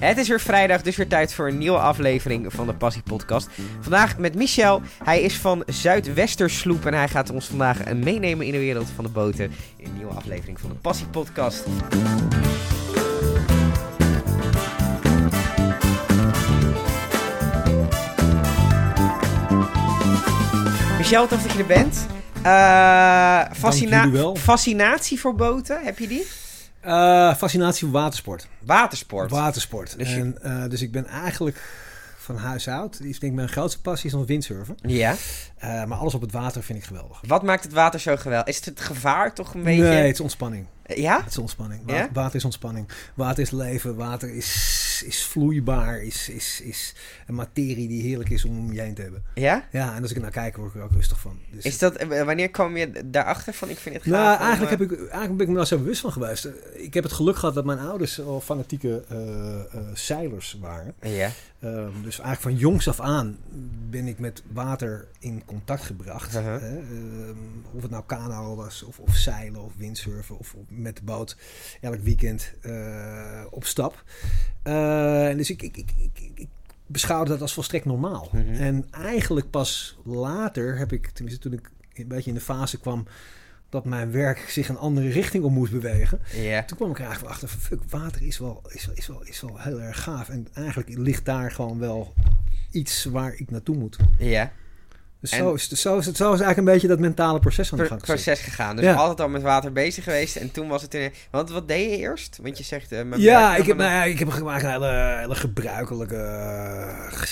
Het is weer vrijdag, dus weer tijd voor een nieuwe aflevering van de Passie Podcast. Vandaag met Michel. Hij is van Zuidwestersloep en hij gaat ons vandaag meenemen in de wereld van de boten. In een nieuwe aflevering van de Passie Podcast. Michel, tof dat je er bent. Uh, fascina fascinatie voor boten, heb je die? Eh, fascinatie voor watersport. Watersport. Watersport. Dus je- En, eh, dus ik ben eigenlijk van huis uit. Die is denk ik mijn grootste passie is dan windsurfen. Ja. Eh, maar alles op het water vind ik geweldig. Wat maakt het water zo geweldig? Is het het gevaar toch een beetje? Nee, het is ontspanning. Ja? Het is ontspanning. Ja? Water is ontspanning. Water is leven. Water is, is vloeibaar. Is, is, is een materie die heerlijk is om om je heen te hebben. Ja? Ja, en als ik er naar kijk, word ik er ook rustig van. Dus Is dat, eh, wanneer kwam je daarachter van ik vind het gaaf? Nou, eigenlijk, eh, heb ik, eigenlijk ben ik me daar zo bewust van geweest. Ik heb het geluk gehad dat mijn ouders al fanatieke eh, zeilers waren. Ja. Ehm, dus eigenlijk van jongs af aan ben ik met water in contact gebracht. Uh-huh. Ehm, of het nou kano was, of, of zeilen, of windsurfen, of, of met de boot elk weekend op stap. Eh, en dus ik, ik, ik, ik, beschouwde dat als volstrekt normaal. Mhm. En eigenlijk pas later heb ik, tenminste toen ik een beetje in de fase kwam dat mijn werk zich een andere richting op moest bewegen. Toen kwam ik er eigenlijk achter van, fuck, water is wel, is, wel, is, wel, is wel heel erg gaaf. En eigenlijk ligt daar gewoon wel iets waar ik naartoe moet. Ja. Dus En- zo, is, het- zo, is het, zo is eigenlijk een beetje dat mentale proces aan de gang proces gegaan. Dus Ja. altijd al met water bezig geweest. En toen was het... In, want wat deed je eerst? Want je zegt... eh, Ja, ik heb, nou ja, ik heb eigenlijk een hele, hele gebruikelijke eh,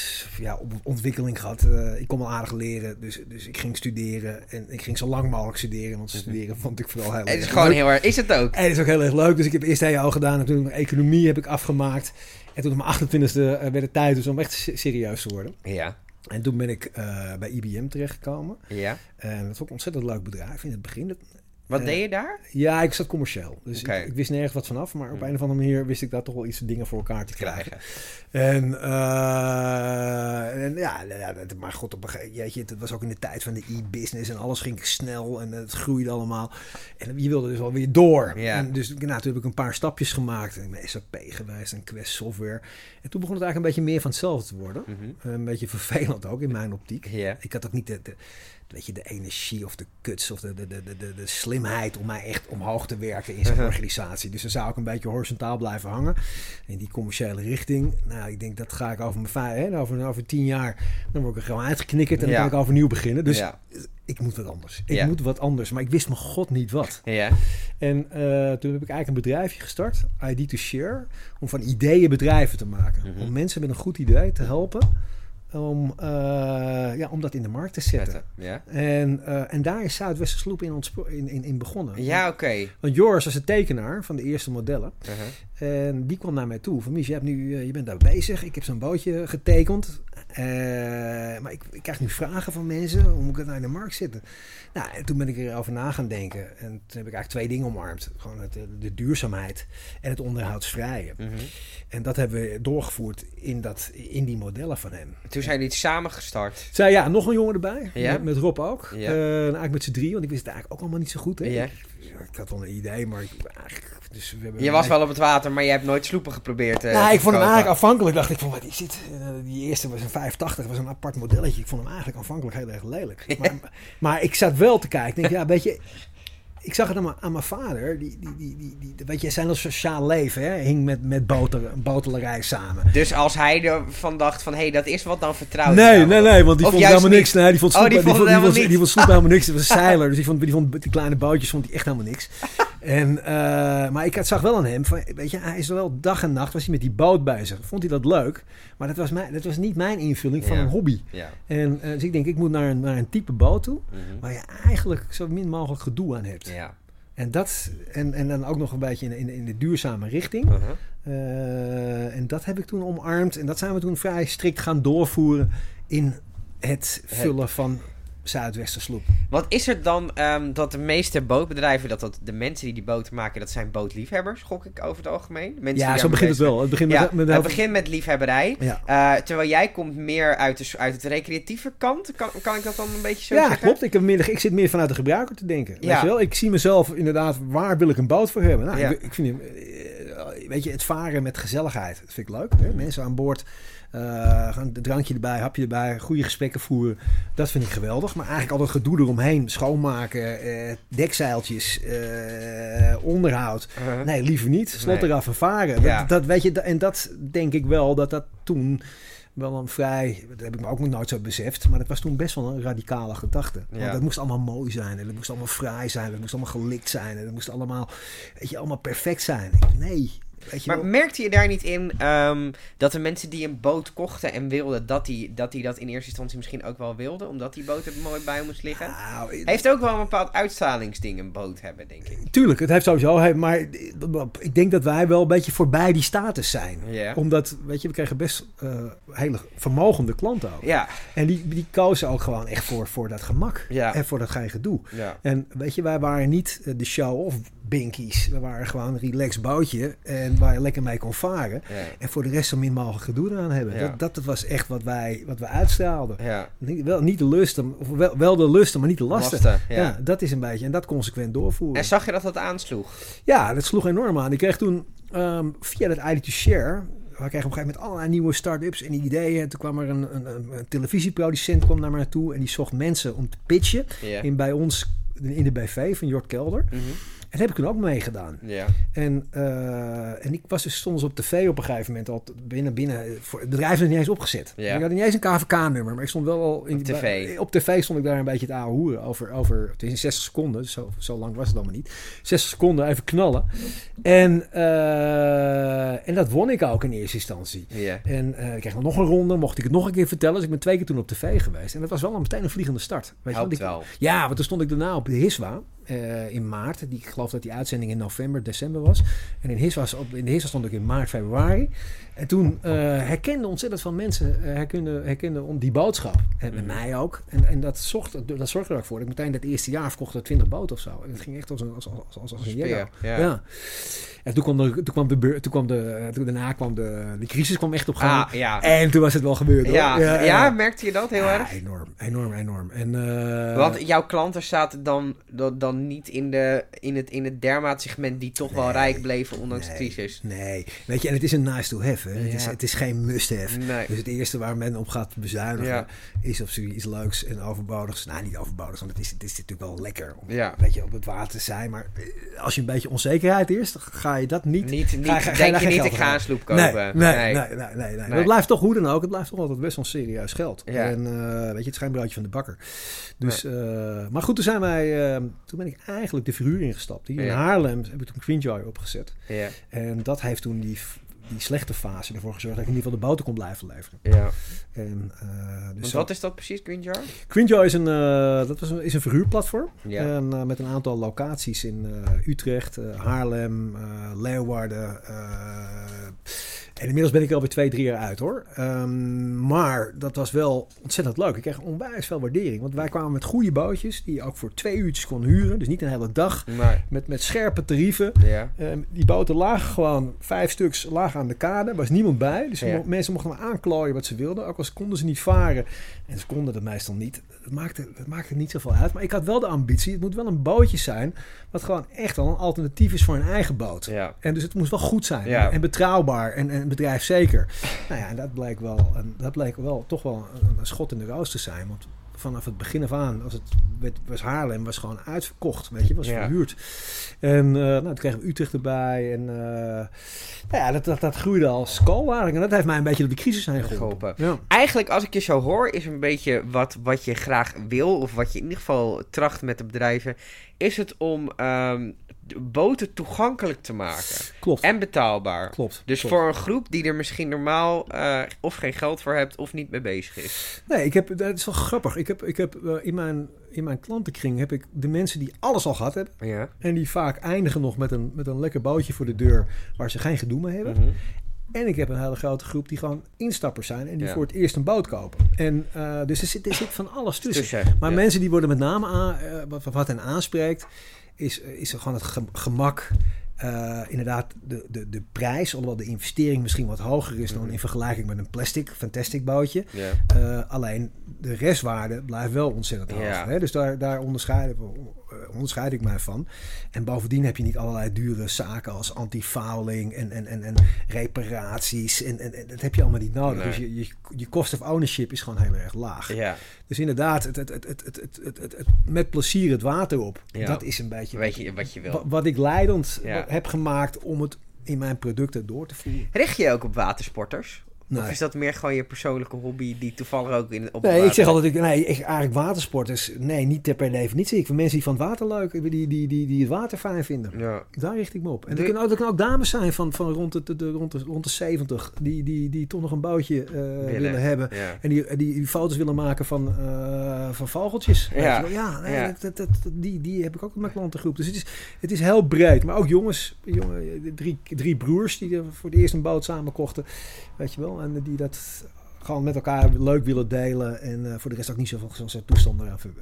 ja, ontwikkeling gehad. Eh, ik kon wel aardig leren, dus, dus ik ging studeren. En ik ging zo lang mogelijk studeren, want studeren vond ik vooral heel Het is gewoon leuk. heel erg... Is het ook? En het is ook heel erg leuk. Dus ik heb eerst EO gedaan en toen economie heb ik afgemaakt. En toen op mijn 28e eh, werd het tijd dus om echt se- serieus te worden. Ja. En toen ben ik eh, bij IBM terechtgekomen. Ja. En dat vond ik een ontzettend leuk bedrijf in het begin. Wat Eh, deed je daar? ja, ik zat commercieel. Dus ik, ik wist nergens wat vanaf. Maar op Hmm. een of andere manier wist ik daar toch wel iets dingen voor elkaar te krijgen. En, eh, en ja, nou maar god, op een gegeven jeetje, het was ook in de tijd van de e-business en alles ging snel en het groeide allemaal. En je wilde dus wel weer door. Ja. En dus nou, toen heb ik een paar stapjes gemaakt. Ik ben SAP geweest en Quest Software. En toen begon het eigenlijk een beetje meer van hetzelfde te worden. Mhm. Een beetje vervelend ook in mijn optiek. Ik had ook niet de, de, weet je, de energie of de kuts of de, de, de, de, de, slimheid om mij echt omhoog te werken in zo'n Uh-huh. organisatie. Dus dan zou ik een beetje horizontaal blijven hangen in die commerciële richting. Nou, ik denk dat ga ik over mijn vijf, hè, over, over tien jaar, dan word ik er gewoon uitgeknikkerd en dan Ja. kan ik overnieuw beginnen. Dus ja. ik moet wat anders. Ik Ja. moet wat anders, maar ik wist mijn god niet wat. Ja. En eh, toen heb ik eigenlijk een bedrijfje gestart, ID to Share, om van ideeën bedrijven te maken. Mhm. Om mensen met een goed idee te helpen om, eh, ja, om dat in de markt te zetten. Zetten. Ja. En, eh, en daar is Zuidwestersloep in, in, in, in begonnen. Ja, oké. Want Joris was de tekenaar van de eerste modellen. Uh-huh. En die kwam naar mij toe. Van Mies, je, hebt nu, eh, je bent daar bezig. Ik heb zo'n bootje getekend. Eh, maar ik, ik krijg nu vragen van mensen. Hoe moet ik het nou in de markt zetten? Nou, en toen ben ik erover na gaan denken. En toen heb ik eigenlijk twee dingen omarmd. Gewoon het, eh, de duurzaamheid en het onderhoudsvrije. Mhm. En dat hebben we doorgevoerd in, dat, in die modellen van hem. Toen zijn jullie samen gestart. Zei ja, nog een jongen erbij. Ja? Met, met Rob ook. Ja. Eh, nou, eigenlijk met z'n drie, want ik wist het eigenlijk ook allemaal niet zo goed. Hè? Ja. Ik, ik had wel een idee, maar ik, eigenlijk... Dus we hebben Je was wel op het water, maar je hebt nooit sloepen geprobeerd. eh, nou, ik vond hem eigenlijk afhankelijk. Dacht ik van, wat is dit? Eh, die eerste was een 85, was een apart modelletje. Ik vond hem eigenlijk aanvankelijk heel erg lelijk. Maar, maar ik zat wel te kijken. Ik denk, ja, weet je... Ik zag het aan mijn, aan mijn vader. Die, die, die, die, die, weet je, zijn als sociaal leven. Hè? Hing met, met boter, botelerij samen. Dus als hij ervan dacht van, hé, hey, dat is wat, dan vertrouwde Nee, nou nee, wel. nee, want die Of vond helemaal niks. Nee, die vond Oh, sloep, die vond het die helemaal vond, die vond helemaal niks. Dat was een zeiler, dus die vond, die vond die kleine bootjes vond hij echt helemaal niks. En, eh, maar ik had- zag wel aan hem, van, weet je, hij is wel dag en nacht was hij met die boot bezig. Vond hij dat leuk? Maar dat was, mijn, dat was niet mijn invulling van Ja. een hobby. Ja. En eh, dus ik denk, ik moet naar een, naar een type boot toe, Mhm. waar je eigenlijk zo min mogelijk gedoe aan hebt. Ja. En, dat, en, en dan ook nog een beetje in, in, in de duurzame richting. Eh, en dat heb ik toen omarmd. En dat zijn we toen vrij strikt gaan doorvoeren in het vullen van Zuidwestersloep. Wat is er dan ehm, dat de meeste bootbedrijven, dat, dat de mensen die die boten maken, dat zijn bootliefhebbers, gok ik over het algemeen? Mensen Ja, zo begint het wel. Het begint met, Ja, met het begint met liefhebberij. Ja. Eh, terwijl jij komt meer uit, de, uit het recreatieve kant. Kan, kan ik dat dan een beetje zo ja, zeggen? klopt. Ik, heb meer, ik zit meer vanuit de gebruiker te denken. Ja. Weet je wel? Ik zie mezelf inderdaad, waar wil ik een boot voor hebben? Nou, Ja. ik, ik vind hem, weet je, het varen met gezelligheid. Dat vind ik leuk. Hè? Mensen aan boord, uh, gaan een drankje erbij, hapje erbij, goede gesprekken voeren. Dat vind ik geweldig. Maar eigenlijk al dat gedoe eromheen, schoonmaken, uh, dekzeiltjes, uh, onderhoud. Uh-huh. Nee, liever niet. Slot Nee. eraf en varen. Ja. Dat, dat weet je, en dat denk ik wel dat dat toen wel een vrij, dat heb ik me ook nog nooit zo beseft, maar dat was toen best wel een radicale gedachte. Ja. Want dat moest allemaal mooi zijn en dat moest allemaal fraai zijn, dat moest allemaal gelikt zijn en dat moest allemaal, weet je, allemaal perfect zijn. Ik, nee, weet je Maar wel. merkte je daar niet in ehm, dat de mensen die een boot kochten en wilden, dat die, dat die dat in eerste instantie misschien ook wel wilden? Omdat die boot er mooi bij moest liggen? Nou, Heeft ook wel een bepaald uitstralingsding een boot hebben, denk ik. Tuurlijk, het heeft sowieso, maar ik denk dat wij wel een beetje voorbij die status zijn. Omdat, weet je, we kregen best eh, hele vermogende klanten ook. Ja, En die, die kozen ook gewoon echt voor, voor dat gemak Ja. en voor dat geen gedoe. ja. En weet je, wij waren niet eh, de show-off binkies. We waren gewoon een relaxed bootje en waar je lekker mee kon varen. Ja. En voor de rest zo min mogelijk gedoe aan hebben. Ja. Dat, dat was echt wat wij, wat we uitstraalden. Ja. Niet, wel, niet de lusten, of wel, wel de lusten, maar niet de lasten. Lasten, ja. dat is een beetje. En dat consequent doorvoeren. En zag je dat dat aansloeg? Ja, dat sloeg enorm aan. Ik kreeg toen ehm, via dat ID to Share. We kregen op een gegeven moment allerlei nieuwe start-ups en ideeën. En toen kwam er een, een, een, televisieproducent kwam naar me naartoe en die zocht mensen om te pitchen. In, bij ons in de BV van Jort Kelder. Mhm. En dat heb ik toen ook meegedaan. Ja. En, eh, en ik was dus soms op tv op een gegeven moment al binnen, binnen voor, het bedrijf is niet eens opgezet. Ja. Ik had niet eens een KVK-nummer, maar ik stond wel al in Op tv. bij- op tv stond ik daar een beetje het ouwe hoeren over, over het is in 60 seconden, zo, zo lang was het allemaal niet. 60 seconden even knallen. En, eh, en dat won ik ook in eerste instantie. Ja. En eh, ik kreeg nog een ronde, mocht ik het nog een keer vertellen. Dus ik ben twee keer toen op tv geweest. En dat was wel al meteen een vliegende start. Weet je, ik, wel. ja, want toen stond ik daarna op de Hiswa eh, in maart. Die, ik geloof dat die uitzending in november, december was. En in, Hiswa, op, in de Hiswa stond ik in maart, februari. En toen eh herkenden ontzettend veel mensen eh, herkenden, herkenden on- die boodschap. En met mij ook. En, en dat, zorgde, dat zorgde er ook voor. Dat ik meteen dat eerste jaar verkocht er 20 boten of zo. En dat ging echt als een, als, als, als, als een Speer, ja. Ja. En toen kwam, de, toen kwam de, toen kwam de, toen daarna kwam de, de crisis kwam echt op gang. Ah, ja. En toen was het wel gebeurd. hoor. Ja, ja, merkte je dat heel erg? enorm, enorm, enorm. En, Want jouw klanten zaten dan, dan, dan niet in, de, in, het, in het dermaat segment die toch wel rijk bleven ondanks de crisis. Nee, weet je, en het is een nice to have. Hè? Het, is, het is geen must-have. Nee. Dus het eerste waar men op gaat bezuinigen Ja. is op zoiets leuks en overbodigs. Nou, niet overbodigs, want het is, het is natuurlijk wel lekker om Ja. een beetje op het water te zijn. Maar eh, als je een beetje onzekerheid eerst, ga je dat niet... Niet, niet, ga- je denk je niet, ik ga een sloep Nee, kopen. nee, nee, nee, nee. Dat blijft toch hoe dan ook. Het blijft toch altijd best wel serieus geld. Ja. En eh, weet je, het is geen broodje van de bakker. Dus, eh, maar goed, toen zijn wij, toen ben ik eigenlijk de verhuur ingestapt. Hier in. Haarlem heb ik toen Greenjoy opgezet. Ja, En dat heeft toen die, die slechte fase ervoor gezorgd dat ik in ieder geval de boten kon blijven leveren. ja. En, eh, dus wat is dat precies, Green Jar? Greenjoy is een, eh, dat was een, is een verhuurplatform. Ja. En, eh, met een aantal locaties in Utrecht, Haarlem, Leeuwarden. En inmiddels ben ik er alweer twee, drie jaar uit hoor. Ehm, maar dat was wel ontzettend leuk. Ik kreeg onwijs veel waardering. Want wij kwamen met goede bootjes die je ook voor twee uurtjes kon huren. Dus niet een hele dag. Nee. Met, met scherpe tarieven. Ja. Ehm, die boten lagen gewoon vijf stuks lagen aan de kade. Er was niemand bij. Dus Ja. mensen mochten maar aanklooien wat ze wilden. Ook al konden ze niet varen. En ze konden dat meestal niet. Het maakte, het maakte niet zoveel uit. Maar ik had wel de ambitie. Het moet wel een bootje zijn. Wat gewoon echt wel een alternatief is voor een eigen boot. Ja. En dus het moest wel goed zijn. En betrouwbaar. En, en bedrijfszeker. nou ja, en dat bleek wel, een, dat bleek wel toch wel een, een schot in de roos te zijn. Want vanaf het begin af aan was het werd- was Haarlem was gewoon uitverkocht. Weet je, was Ja. verhuurd. En eh, nou, toen kregen we Utrecht erbij. En eh, nou ja, dat, dat, dat groeide als kool eigenlijk. En dat heeft mij een beetje door de crisis heen geholpen. Geholpen. Ja. Eigenlijk, als ik je zo hoor, is een beetje wat, wat je graag wil, of wat je in ieder geval tracht met de bedrijven, is het om ehm, boten toegankelijk te maken Klopt. en betaalbaar. Klopt. Dus klopt. voor een groep die er misschien normaal eh, of geen geld voor hebt of niet mee bezig is. Nee, ik heb, dat is wel grappig. Ik heb, ik heb eh, in, mijn, in mijn klantenkring heb ik de mensen die alles al gehad hebben. Ja. En die vaak eindigen nog met een, met een lekker bootje voor de deur waar ze geen gedoe mee hebben. Mhm. En ik heb een hele grote groep die gewoon instappers zijn en die Ja. voor het eerst een boot kopen. En eh, dus er zit, er zit van alles tussen. Tussen, Maar ja. mensen die worden met name aan, eh, wat, wat hen aanspreekt, is, is gewoon het ge- gemak. eh, inderdaad, de, de, de prijs, alhoewel de investering misschien wat hoger is dan Mhm. in vergelijking met een plastic, fantastic bootje. Eh, alleen de restwaarde blijft wel ontzettend hoog. Hè? Dus daar, daar onderscheiden we eh, onderscheid ik mij van. En bovendien heb je niet allerlei dure zaken als anti-fouling en, en, en, en reparaties. En, en, en dat heb je allemaal niet nodig. Nee. Dus je, je, je cost of ownership is gewoon heel erg laag. Ja, Dus inderdaad, het, het, het, het, het, het, het, het- het- met plezier het water op. Ja. Dat is een beetje weet je wat je wil. wa- wat ik leidend Ja. heb gemaakt om het in mijn producten door te voeren. Richt je ook op watersporters? Of is dat meer gewoon je persoonlijke hobby die toevallig ook in, op Nee, ik zeg altijd, ik, nee, ik, eigenlijk watersporters, nee, niet ter per definitie. Ik vind mensen die van het water leuk, die, die, die, die, het water fijn vinden. Ja. Daar richt ik me op. En er kunnen, ook, kunnen ook dames zijn van, van rond, de, de, rond, de, rond de 70 die, die, die toch nog een bootje eh, willen. hebben. Ja. En die, die, die foto's willen maken van, eh, van vogeltjes. Ja. ja, nee, Ja. Dat, dat, die, die heb ik ook in mijn klantengroep. Dus het is, het is heel breed. Maar ook jongens, jongen, drie, drie broers die er voor het eerst een boot samen kochten. Weet je wel. En die dat gewoon met elkaar leuk willen delen. En eh, voor de rest ook niet zoveel zoals toestanden aan van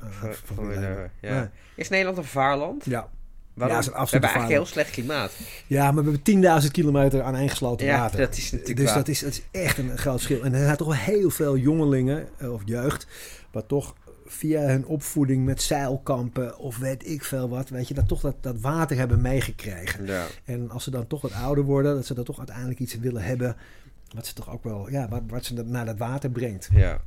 ja. Nee. Is Nederland een vaarland? Ja. Waarom? Ja, het is een we hebben eigenlijk heel slecht klimaat. ja, maar we hebben 10.000 kilometer aan gesloten Ja, water. dat is natuurlijk dus waar. dat is, dat is echt een groot verschil. En er zijn toch wel heel veel jongelingen eh, of jeugd, wat toch via hun opvoeding met zeilkampen of weet ik veel wat, weet je, dat toch dat, dat water hebben meegekregen. Ja. En als ze dan toch wat ouder worden, dat ze dan toch uiteindelijk iets willen hebben, wat ze toch ook wel, ja, wat, wat ze naar dat water brengt. Ja.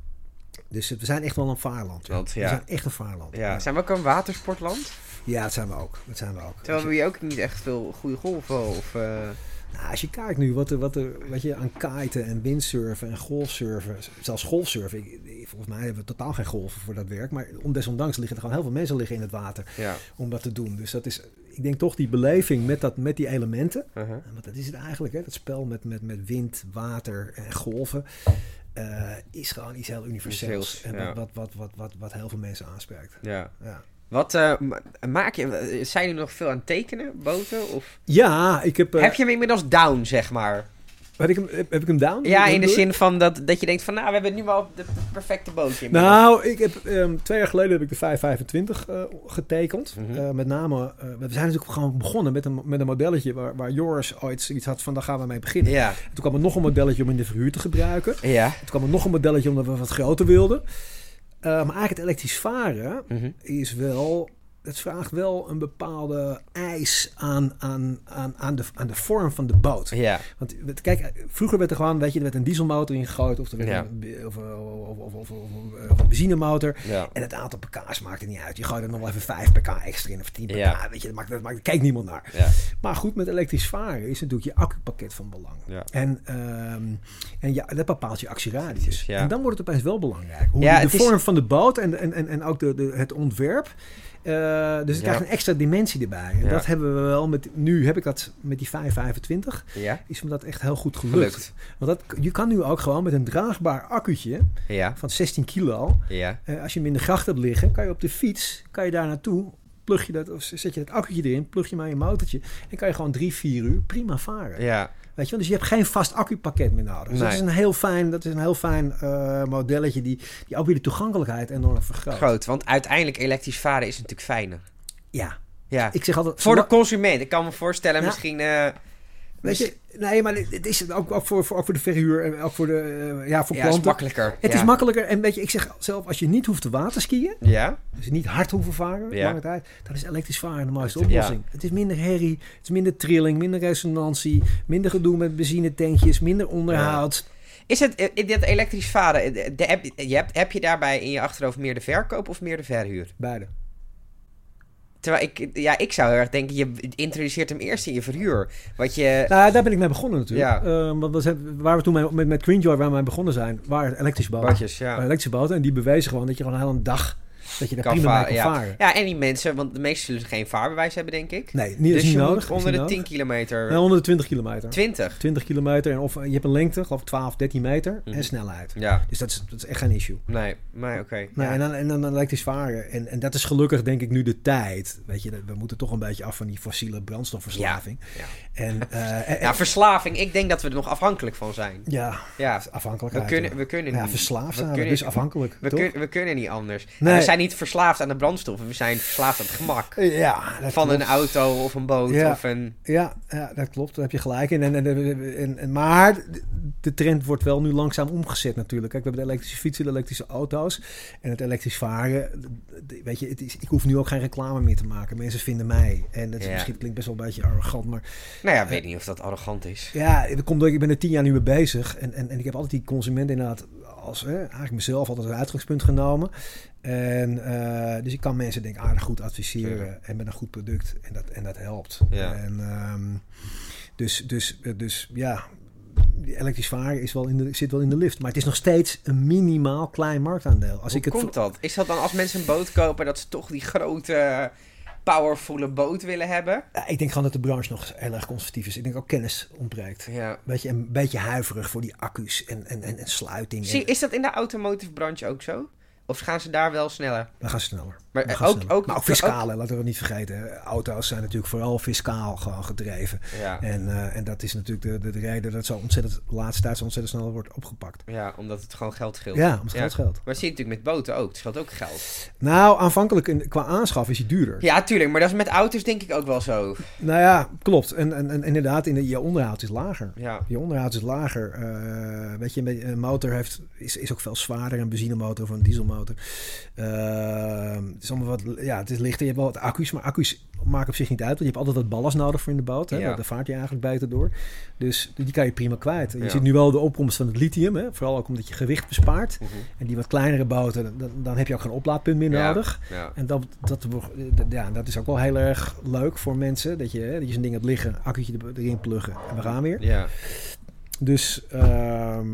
Dus we zijn echt wel een vaarland. ja. Want, ja. We zijn echt een vaarland. ja. Zijn we ook een watersportland? Ja, dat zijn we ook. Dat zijn we ook. Terwijl we hier ook niet echt veel goede golven of... eh, Nou, als je kijkt nu wat er, wat er wat je aan kiten en windsurfen en golfsurfen, zelfs golfsurfen. Volgens mij hebben we totaal geen golven voor dat werk. Maar om desondanks liggen er gewoon heel veel mensen liggen in het water ja. om dat te doen. Dus dat is, ik denk toch die beleving met, dat, met die elementen. Uh-huh. Want dat is het eigenlijk, hè? dat spel met, met, met wind, water en golven. eh, is gewoon iets heel universeels. En ja. wat, wat, wat, wat, wat, wat heel veel mensen aanspreekt. Ja. Ja. Wat eh, ma- maak je... Zijn jullie nog veel aan het tekenen, boten? Of Ja, ik heb. eh, heb je hem inmiddels down, zeg maar? heb, ik hem, heb, heb ik hem down? Ja, in de zin van dat, dat je denkt van... Nou, we hebben nu wel het perfecte bootje. inmiddels. Nou, ik heb, ehm, twee jaar geleden heb ik de 525 eh, getekend. Mhm. Eh, met name, eh, we zijn natuurlijk gewoon begonnen met een, met een modelletje waar, waar Joris ooit zoiets had van, daar gaan we mee beginnen. Ja. Toen kwam er nog een modelletje om in de verhuur te gebruiken. Ja. Toen kwam er nog een modelletje omdat we wat groter wilden. Eh, maar eigenlijk het elektrisch varen Mhm. is wel... Het vraagt wel een bepaalde eis aan, aan, aan, aan, de, aan de vorm van de boot. Ja. Want kijk, vroeger werd er gewoon, weet je, er werd een dieselmotor ingegooid of, er werd Ja. een, of, of, of, of, of, of- een benzinemotor. Ja. En het aantal pk's maakte niet uit. Je gooide er nog wel even 5 pk extra in of 10 pk. Ja. Weet je, dat maakt, dat maakt, daar kijkt niemand naar. Ja. Maar goed, met elektrisch varen is natuurlijk je accupakket van belang. Ja. En, ehm, en ja, dat bepaalt je actieradius. Ja. En dan wordt het opeens wel belangrijk. Hoe Ja, de is- vorm van de boot en, en, en, en ook de, de, het ontwerp. Eh, dus het Ja. krijgt een extra dimensie erbij. En Ja. dat hebben we wel met... Nu heb ik dat met die 525 Ja. is me dat echt heel goed gelukt. Gelukt. Want dat, je kan nu ook gewoon met een draagbaar accu'tje van 16 kilo, Ja. eh, als je hem in de gracht hebt liggen, kan je op de fiets, kan je daar naartoe, plug je dat, of zet je dat accu'tje erin, plug je maar in je motortje en kan je gewoon drie, vier uur prima varen. Ja. Weet je wel? Dus je hebt geen vast accupakket meer nodig. Dus dat is een heel fijn, dat is een heel fijn eh, modelletje die, die ook weer de toegankelijkheid enorm vergroot. Groot. Want uiteindelijk elektrisch varen is natuurlijk fijner. Ja, Ja. ik zeg altijd... Voor de consument. Ik kan me voorstellen misschien... eh, Weet je, nee, maar het is ook, ook, voor, voor, ook voor de verhuur en ook voor de, eh, ja, voor ja, is klanten. makkelijker. Het ja. is makkelijker. En weet je, ik zeg zelf, als je niet hoeft te waterskiën, Ja. dus niet hard hoeven varen, Ja. lange tijd, dan is elektrisch varen de mooiste Ja. oplossing. Het is minder herrie, het is minder trilling, minder resonantie, minder gedoe met benzinetankjes, minder onderhoud. Is het eh, dat elektrisch varen, eh, de, heb, je hebt, heb je daarbij in je achterhoofd meer de verkoop of meer de verhuur? Beide. Terwijl ik, ja, ik zou heel erg denken, je introduceert hem eerst in je verhuur. Wat je... Nou, daar ben ik mee begonnen natuurlijk. Ja. Eh, want we zijn, waar we toen mee, met, met Greenjoy waar we mee begonnen zijn, waren elektrische boten. Ja. Elektrische boten en die bewezen gewoon dat je gewoon een hele dag, dat je daar Kan prima mee ja. varen. Ja, en die mensen, want de meesten zullen geen vaarbewijs hebben, denk ik. Nee, niet, dus is niet je nodig. moet onder de 10 nodig. kilometer... Nee, onder de 20 kilometer. 20. 20 kilometer en of je hebt een lengte, geloof ik 12, 13 meter Mhm. en snelheid. Ja, Dus dat is, dat is echt geen issue. nee, maar oké. Nee, ja. en, dan, en dan elektrisch varen. En, en dat is gelukkig denk ik nu de tijd. Weet je, we moeten toch een beetje af van die fossiele brandstofverslaving. Ja. En, eh, en- Ja, verslaving. Ik denk dat we er nog afhankelijk van zijn. ja, Ja, afhankelijkheid. we kunnen, we kunnen ja, niet. verslaafd zijn we, kunnen, dus afhankelijk. we, kun- we kunnen niet anders. Nee. Zijn niet verslaafd aan de brandstoffen. We zijn verslaafd aan het gemak. Ja, van klopt. een auto of een boot Ja. of een... Ja, ja, dat klopt. Daar heb je gelijk in. En, en, en, en- maar de trend wordt wel nu langzaam omgezet natuurlijk. Kijk, we hebben de elektrische fietsen, de elektrische auto's en het elektrisch varen. Weet je, het is, ik hoef nu ook geen reclame meer te maken. Mensen vinden mij. En dat is, Ja. misschien klinkt best wel een beetje arrogant, maar Nou ja, ik weet niet of dat arrogant is. ja, dat komt door ik ben er tien jaar nu mee bezig. En, en, en ik heb altijd die consument inderdaad als hè, eigenlijk mezelf altijd als uitgangspunt genomen. En uh, dus ik kan mensen denk ik aardig goed adviseren en met een goed product en dat, en dat helpt. Ja. En, um, dus, dus, dus ja, elektrisch varen is wel in de, zit wel in de lift. Maar het is nog steeds een minimaal klein marktaandeel. Als Hoe ik het komt dat? Is dat dan als mensen een boot kopen dat ze toch die grote powervolle boot willen hebben? Ja, ik denk gewoon dat de branche nog heel erg conservatief is. Ik denk ook kennis ontbreekt. Ja. Beetje, een beetje huiverig voor die accu's en, en, en, en sluiting. Zie, en, is dat in de automotive branche ook zo? Of gaan ze daar wel sneller? we gaan sneller. Maar ook, ook, maar ook fiscaal, hè, laten we het niet vergeten. Auto's zijn natuurlijk vooral fiscaal gewoon gedreven. Ja. En, uh, en dat is natuurlijk de, de, de reden dat zo ontzettend, de laatste tijd zo ontzettend snel wordt opgepakt. ja, omdat het gewoon geld scheelt. Ja, omdat het geld scheelt. Maar zie je natuurlijk met boten ook. Het scheelt ook geld. Nou, aanvankelijk in, qua aanschaf is hij duurder. Ja, tuurlijk. Maar dat is met auto's denk ik ook wel zo. Nou ja, klopt. En, en, en inderdaad, in de, je onderhoud is lager. Ja. Je onderhoud is lager. Uh, weet je, een motor heeft, is, is ook veel zwaarder. Een benzinemotor of een dieselmotor. Uh, het is allemaal wat, ja, het is lichter. Je hebt wel wat accu's, maar accu's maken op zich niet uit. Want je hebt altijd wat ballast nodig voor in de boot. Hè? Ja. Daar vaart je eigenlijk beter door. Dus die kan je prima kwijt. Je Ja. ziet nu wel de opkomst van het lithium. Hè? Vooral ook omdat je gewicht bespaart. Mhm. En die wat kleinere boten, dan, dan heb je ook geen oplaadpunt meer Ja. nodig. En dat, dat, ja, dat is ook wel heel erg leuk voor mensen. Dat je, hè, dat je zo'n ding hebt liggen, accu'tje er- erin pluggen en we gaan weer. Ja. Dus ehm,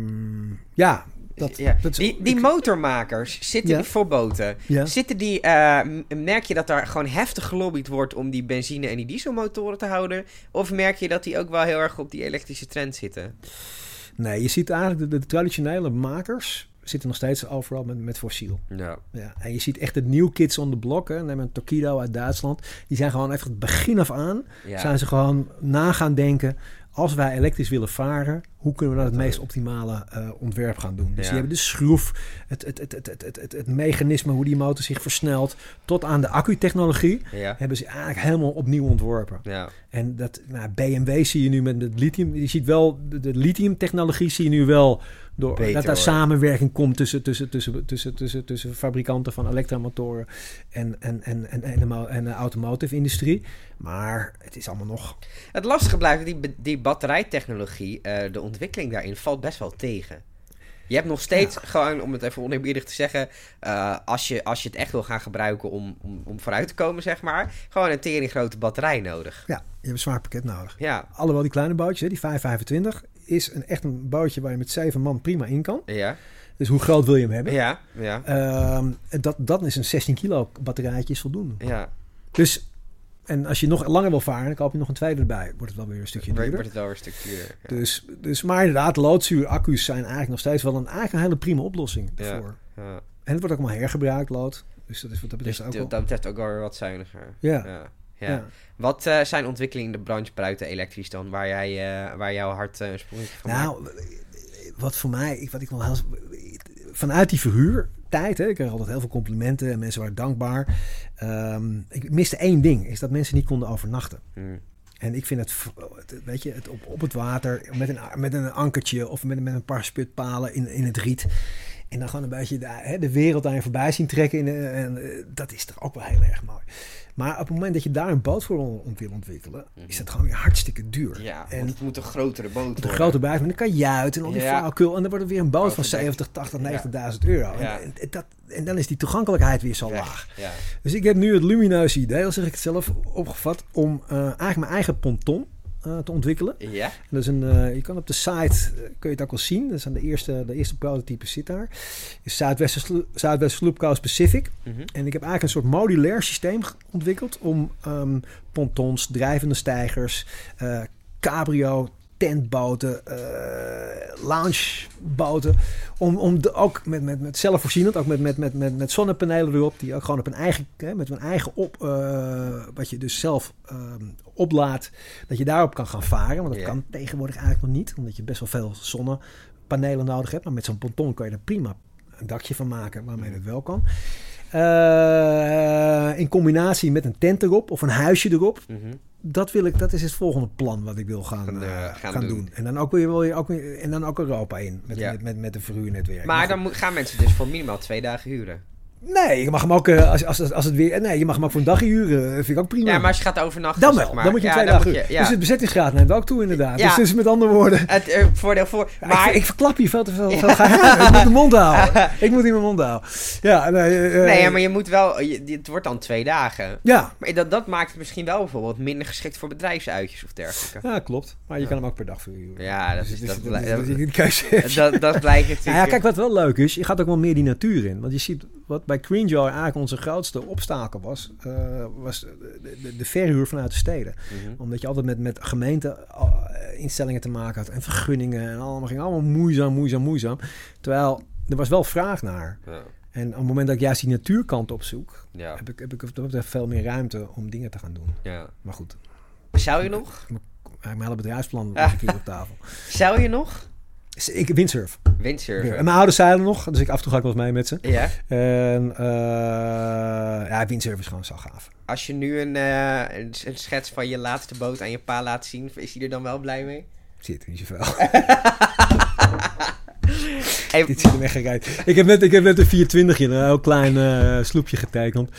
ja, dat, ja. dat is- die, die ik- motormakers zitten Ja. die voor boten. ja. Zitten die, m- merk je dat daar gewoon heftig gelobbyd wordt om die benzine- en die dieselmotoren te houden? Of merk je dat die ook wel heel erg op die elektrische trend zitten? Nee, je ziet eigenlijk de, de traditionele makers zitten nog steeds overal met, met fossiel. Ja. Ja, en je ziet echt de new kids on the block. Hè. Neem een Tokido uit Duitsland. Die zijn gewoon echt het begin af aan. Ja. Zijn ze gewoon na gaan denken. Als wij elektrisch willen varen, hoe kunnen we dan het meest optimale uh, ontwerp gaan doen? Dus Ja. die hebben de schroef, het, het, het, het, het, het, het, het mechanisme hoe die motor zich versnelt, tot aan de accutechnologie, Ja. hebben ze eigenlijk helemaal opnieuw ontworpen. Ja. En dat, nou, BMW zie je nu met het lithium. Je ziet wel, de, de lithiumtechnologie zie je nu wel door Beter, dat daar hoor. samenwerking komt tussen, tussen, tussen, tussen, tussen, tussen fabrikanten van elektromotoren en, en, en, en, en, de, en de automotive industrie. Maar het is allemaal nog. Het lastige blijft, die, die batterijtechnologie, eh, de ontwikkeling daarin valt best wel tegen. Je hebt nog steeds gewoon, om het even oneerbiedig te zeggen, eh, als, je, als je het echt wil gaan gebruiken om, om, om vooruit te komen, zeg maar, gewoon een tering grote batterij nodig. Ja, je hebt een zwaar pakket nodig. Ja, Alhoewel die kleine bootjes, hè, die 525, is een, echt een bootje waar je met zeven man prima in kan. ja, Dus hoe groot wil je hem hebben? ja, ja, Ehm, en dat, dat is een 16 kilo batterijtje is voldoende. ja. Dus, en als je nog langer wil varen, dan koop je nog een tweede erbij. Wordt het wel weer een stukje duurder. wordt het wel weer een stuk duurder. Ja. Dus, dus, maar inderdaad, loodzuuraccu's zijn eigenlijk nog steeds wel een, eigenlijk een hele prima oplossing daarvoor. Ja. En het wordt ook allemaal hergebruikt, lood. Dus dat is wat dat Dus betreft ook dat wel... betreft ook wel weer wat zuiniger. Ja. Ja. Wat eh, zijn ontwikkelingen in de branche buiten elektrisch dan, waar, jij, eh, waar jouw hart een sprongetje van maakt? Nou, wat voor mij, wat ik wel heel, vanuit die verhuurtijd, hè, ik kreeg altijd heel veel complimenten en mensen waren dankbaar. Ehm, ik miste één ding, is dat mensen niet konden overnachten. Hmm. En ik vind het- weet je, het op, op het water met een, met een ankertje of met, met een paar sputpalen in, in het riet. En dan gewoon een beetje de, hè, de wereld aan je voorbij zien trekken. In, en, eh, dat is toch ook wel heel erg mooi. Maar op het moment dat je daar een boot voor on- wil ontwikkelen, is dat gewoon weer hartstikke duur. Ja, en want het moet een grotere boot de worden. grote buis met een kajuit en al die Ja. flauwekul. En dan wordt het weer een boot van Overdekt. 70, 80, 90.000 euro. Ja. En, en dat, en dan is die toegankelijkheid weer zo laag. Ja. Dus ik heb nu het lumineuze idee, al zeg ik het zelf, opgevat om eh, eigenlijk mijn eigen ponton eh, te ontwikkelen. Ja? Dat is een, eh, je kan op de site, eh, kun je het ook wel zien. Dat aan de eerste, de eerste prototype zit daar. Is Zuidwesten, Zuidwest Sloop Coast Pacific. Mhm. En ik heb eigenlijk een soort modulair systeem ontwikkeld om ehm, pontons, drijvende stijgers, tentboten, eh loungeboten. Om, om de, ook met, met, met zelfvoorzienend, ook met, met, met, met, met zonnepanelen erop, die ook gewoon op een eigen, hè, met een eigen op, eh, wat je dus zelf oplaadt, dat je daarop kan gaan varen. Want dat kan tegenwoordig eigenlijk nog niet, omdat je best wel veel zonnepanelen nodig hebt. Maar met zo'n ponton kan je er prima een dakje van maken waarmee dat wel kan. Eh, in combinatie met een tent erop of een huisje erop. Mhm. Dat, wil ik, dat is het volgende plan wat ik wil gaan, Gaan, eh, eh, gaan gaan, doen. doen. En dan ook weer, wil je ook, en dan ook Europa in. Met, Ja. met, met, met een verhuurnetwerk. Maar goed. dan gaan mensen dus voor minimaal twee dagen huren. Nee, je mag hem ook, eh, als, als, als het weer, nee, je mag hem ook voor een dagje huren. Dat vind ik ook prima. Ja, maar als je gaat overnachten, dan zeg wel, maar. dan moet je Ja, twee dagen je- ja. Dus het bezettingsgraad neemt ook toe inderdaad. Ja. Dus, dus met andere woorden... Het eh, voordeel voor... Maar ik, ik verklap hier veel te veel, veel ik moet mijn mond houden. Ik moet hier mijn mond houden. Ja, nee, eh, Nee, maar je moet wel... je- het wordt dan twee dagen. Ja, Maar dat, dat maakt het misschien wel bijvoorbeeld minder geschikt voor bedrijfsuitjes of dergelijke. ja, klopt. Maar je kan hem ook per dag verhuren. Ja, dat Dus is... Dat, blijkt natuurlijk... Ja, kijk, wat wel leuk is, je gaat ook wel meer die natuur in. Want je ziet, wat bij Greenjoy eigenlijk onze grootste obstakel was, eh, was de, de, de verhuur vanuit de steden. Mhm. Omdat je altijd met, met gemeenteinstellingen te maken had en vergunningen en allemaal ging allemaal moeizaam, moeizaam, moeizaam. Terwijl er was wel vraag naar. Ja, En op het moment dat ik juist die natuurkant opzoek, ja, heb ik, heb ik betreft veel meer ruimte om dingen te gaan doen. ja. Maar goed, Zou je nog? mijn hele bedrijfsplan ligt hier op tafel. Zou je nog? Ik windsurf. Windsurfen? En mijn ouders zeilen nog, dus ik af en toe ga ik wel eens mee met ze. Ja. En eh ja, windsurf is gewoon zo gaaf. Als je nu een, eh, een, een schets van je laatste boot aan je pa laat zien, is hij er dan wel blij mee? Zit er niet zoveel. Hey, Dit ziet er echt gek uit. Ik heb net, ik heb net een 420 in een heel klein eh, sloepje getekend.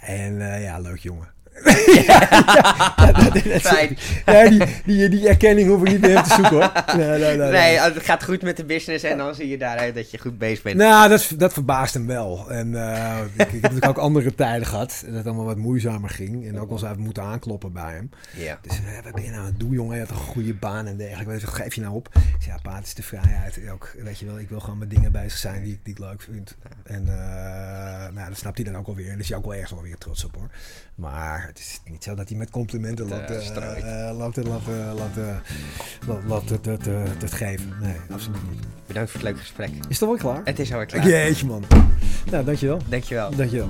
En ja, leuk jongen. Fijn. Ja, die, die, die erkenning hoef ik niet meer te zoeken hoor. Nee, nee, nee, nee. Het gaat goed met de business en dan zie je daaruit dat je goed bezig bent. Nou, dat, dat verbaast hem wel. En eh, ik, ik heb natuurlijk ook andere tijden gehad. Dat het allemaal wat moeizamer ging. En ook eens even moeten aankloppen bij hem. Ja. Dus eh, wat ben je nou aan het doen, jongen? Je had een goede baan en dergelijke. Wat geef je nou op? Ik zei, ja, pa, het is de vrijheid. Ook, weet je wel, ik wil gewoon met dingen bezig zijn die, ik- die ik leuk vind. En eh, nou, dat snapt hij dan ook alweer. En daar is hij ook wel ergens wel weer trots op, hoor. Maar het is niet zo dat hij met complimenten Te loopt, eh, eh, eh, het geven. Nee, absoluut niet. Bedankt voor het leuke gesprek. Is het alweer klaar? Het is alweer klaar. Jeetje, man. Nou, dankjewel. Dankjewel. Dankjewel.